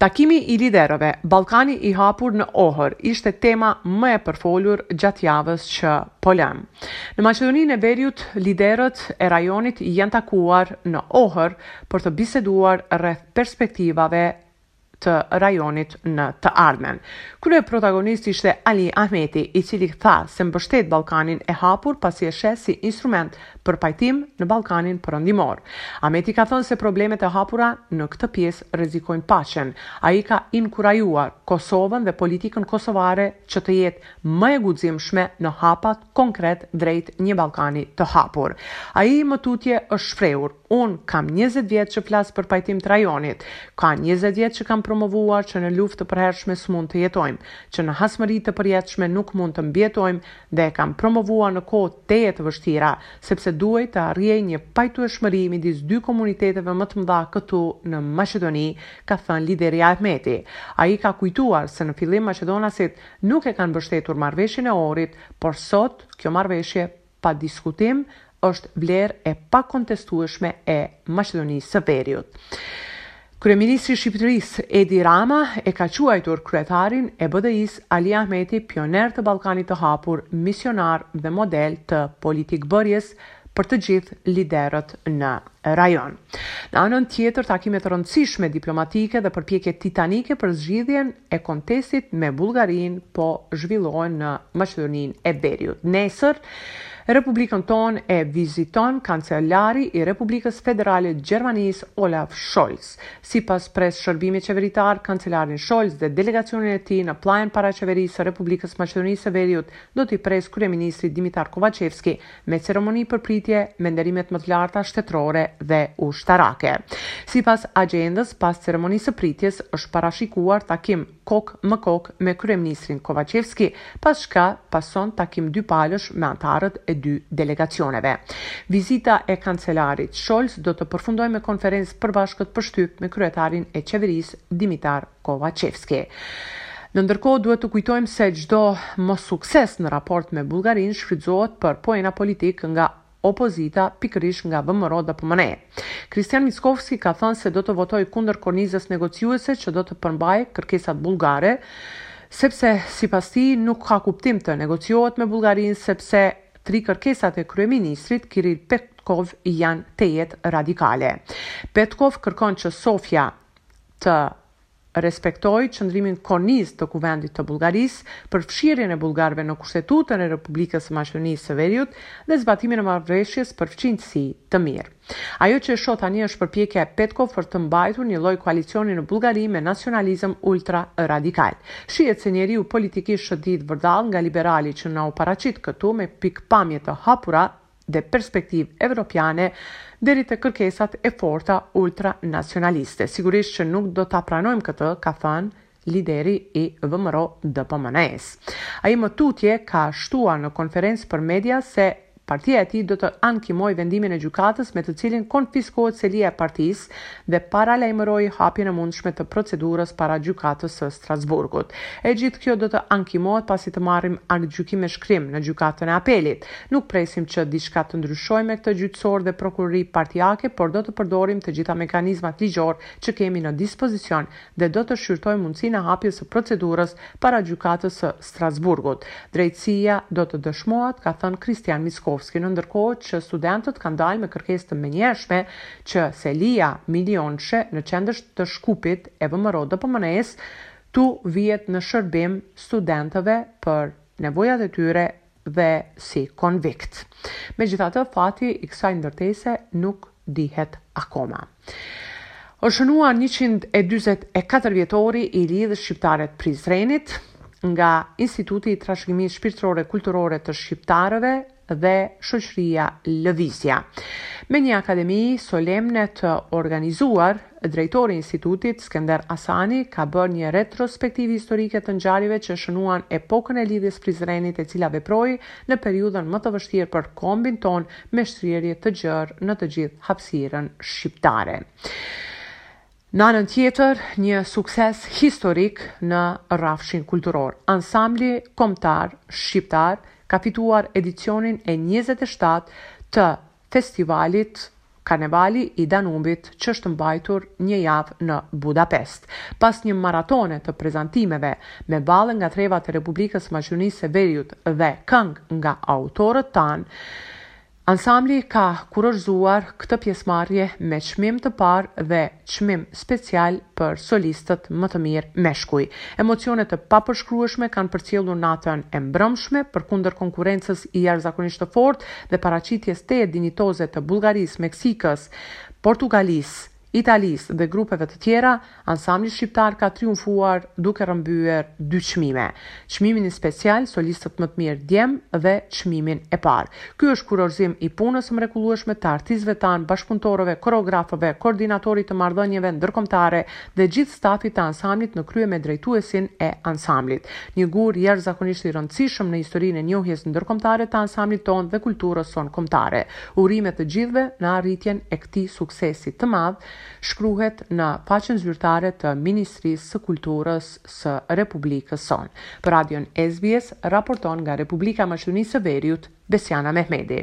Takimi i liderëve, Ballkani i Hapur në Ohër, ishte tema më e përfolur gjatë javës që po lëmë. Në Maqedoninë e Veriut, liderët e rajonit janë takuar në Ohër për të biseduar rreth perspektivave të rajonit në të ardhmen. Kryeprotagonist ishte Ali Ahmeti, i cili tha se mbështet Ballkanin e Hapur pasi e sheh si instrument për pajtim në Ballkanin Perëndimor. Ahmeti ka thënë se problemet e hapura në këtë pjesë rrezikojnë paqen. Ai ka inkurajuar Kosovën dhe politikën kosovare që të jetë më e guximshme në hapat konkret drejt një Ballkani të hapur. Ai më tutje është shprehur, Unë kam njëzet vjet që flas për pajtim të rajonit. Ka njëzet vjet që kam promovuar që në luftë të përhershme s'mund të jetojmë, që në hasmëri të përjetshme nuk mund të mbijetojmë dhe e kam promovuar në kohë tejet të vështira, sepse duhej të arrihej një pajtueshmëri midis dy komuniteteve më të mëdha këtu në Maqedoni, ka thënë lideri Ahmeti. Ai ka kujtuar se në fillim maqedonasit, nuk e kanë mbështetur marrëveshjen e Ohrit, por sot kjo marrëveshje pa diskutim është vlerë e pakontestueshme e Maqedonisë së Veriut. Kryeministri i Shqipërisë, Edi Rama, e ka quajtur kryetarin e BDI-së, Ali Ahmeti, pioner të Ballkanit të Hapur, misionar dhe model të politikëbërjes për të gjithë liderët në rajon. Në anën tjetër, takime të rëndësishme diplomatike dhe përpjekje titanike për zgjidhjen e kontestit me Bullgarinë po zhvillohen në Maqedoninë e Veriut. Nesër, Republikën tonë e viziton kancelari i Republikës Federale të Gjermanisë, Olaf Scholz. Sipas pres-shërbimit qeveritar, kancelarin Scholz dhe delegacionin e tij në pllajën para qeverisë së Republikës Maqedonisë së Veriut do t'i presë kryeministri Dimitar Kovaçevski me ceremoni për pritje me nderimet më të larta shtetërore dhe ushtarake. Sipas agjendës, pas ceremonisë së pritjes është parashikuar takim kokë më kokë me kryeministrin Kovaçevski, pas çka pason takim dypalësh me anëtarët e dy delegacioneve. Vizita e kancelarit Scholz do të përfundojë me konferencë përbashkët për shtyp me kryetarin e qeverisë Dimitar Kovaçevski. Në ndërkohë duhet të kujtojmë se çdo mossukses në raport me Bullgarinë shfrytëzohet për poena politikë nga opozita, pikërisht nga VMRO-DPMNE. Hristijan Mickovski ka thënë se do të votojë kundër kornizës negociuese që do të përmbajë kërkesat bullgare, sepse sipas tij nuk ka kuptim të negociohet me Bullgarinë sepse tri kërkesat e kryeministrit Kiril Petkov janë tejet radikale. Petkov kërkon që Sofja të respektojë qëndrimin kornizë të Kuvendit të Bullgarisë përfshirjen e bullgarëve në Kushtetutën e Republikës së Maqedonisë së Veriut dhe zbatimin e marrëveshjes për fqinjësi të mirë. Ajo që e shoh tani është përpjekja e Petkov për të mbajtur një lloj koalicioni në Bullgari me nacionalizëm ultra-radikal. Shihet se njeriu politikisht shëtit vërdallë nga liberali që na u paraqit këtu me pikëpamje të hapura dhe perspektivë evropiane deri te kërkesat e forta ultranacionaliste. Sigurisht që nuk do ta pranojmë këtë, ka thënë lideri i VMRO-DPMNE-së. Ai më tutje ka shtuar në konferencë për media se partia e tij do të ankimojë vendimin e gjykatës me të cilin konfiskohet selia e partisë, dhe paralajmëroi hapjen e mundshme të procedurës para Gjykatës së Strasburgut. E gjithë kjo do të ankimohet pasi të marrim aktgjykim me shkrim në Gjykatën e Apelit. Nuk presim që diçka të ndryshojë me këtë gjyqësor dhe prokurori partiake, por do të përdorim të gjitha mekanizmat ligjor që kemi në dispozicion dhe do të shqyrtojmë mundësinë e hapjes së procedurës para Gjykatës së Strasburgut. Drejtësia do të dëshmohet, ka thënë Hristijan Mickoski në ndërkohë që studentët kanë dalë me kërkesë të menjëhershme që selia milionëshe në qendër të Shkupit e VMRO-DPMNE-së t'u vihet në shërbim studentëve për nevojat e tyre dhe si konvikt. Megjithatë, fati i kësaj ndërtese nuk dihet akoma. Është shënuar njëqind e dyzet e katër vjetori i Lidhjes Shqiptare të Prizrenit nga Instituti i Trashëgimisë Shpirtërore Kulturore të Shqiptarëve dhe shoqëria Lëvizja. Me një akademi solemne të organizuar, drejtori i institutit, Skender Asani, ka bërë një retrospektivë historike të ngjarjeve që shënuan epokën e Lidhjes së Prizrenit e cila veproi në periudhën më të vështirë për kombin tonë me shtrirje të gjerë në të gjithë hapësirën shqiptare. Në anën tjetër, një sukses historik në rrafshin kulturor. Ansambli Kombëtar Shqiptar ka fituar edicionin e njëzet e shtatë të festivalit Karnevali i Danubit që është mbajtur një javë në Budapest. Pas një maratone të prezantimeve me valle nga trevat e Republikës së Maqedonisë së Veriut dhe këngë nga autorët tanë, Ansambli ka kurorëzuar këtë pjesëmarrje me çmim të parë dhe çmim special për solistët më të mirë meshkuj. Emocione të papërshkrueshme kanë përcjellur natën e mbrëmshme, përkundër konkurrencës jashtëzakonisht të fortë dhe paraqitjes tejet dinjitoze të Bullgarisë, Meksikës, Portugalisë, Italisë dhe grupeve të tjera, ansambli shqiptar ka triumfuar duke rrëmbyer dy çmime, Çmimin Special Solistët më të mirë Djem dhe Çmimin e Parë. Ky është kurorëzim i punës së mrekullueshme të artistëve tanë, bashkëpunëtorëve, koreografëve, koordinatorit të marrëdhënieve ndërkombëtare dhe gjithë stafit të ansamblit në krye me drejtuesin e ansamblit. Një gur jashtëzakonisht i rëndësishëm në historinë e njohjes ndërkombëtare të ansamblit tonë dhe kulturës sonë kombëtare. Urime të gjithëve në arritjen e këtij suksesi të madh, shkruhet në faqen zyrtare të Ministrisë së Kulturës së Republikës sonë. Për Radion SBS raporton nga Republika e Maqedonisë së Veriut, Besiana Mehmedi.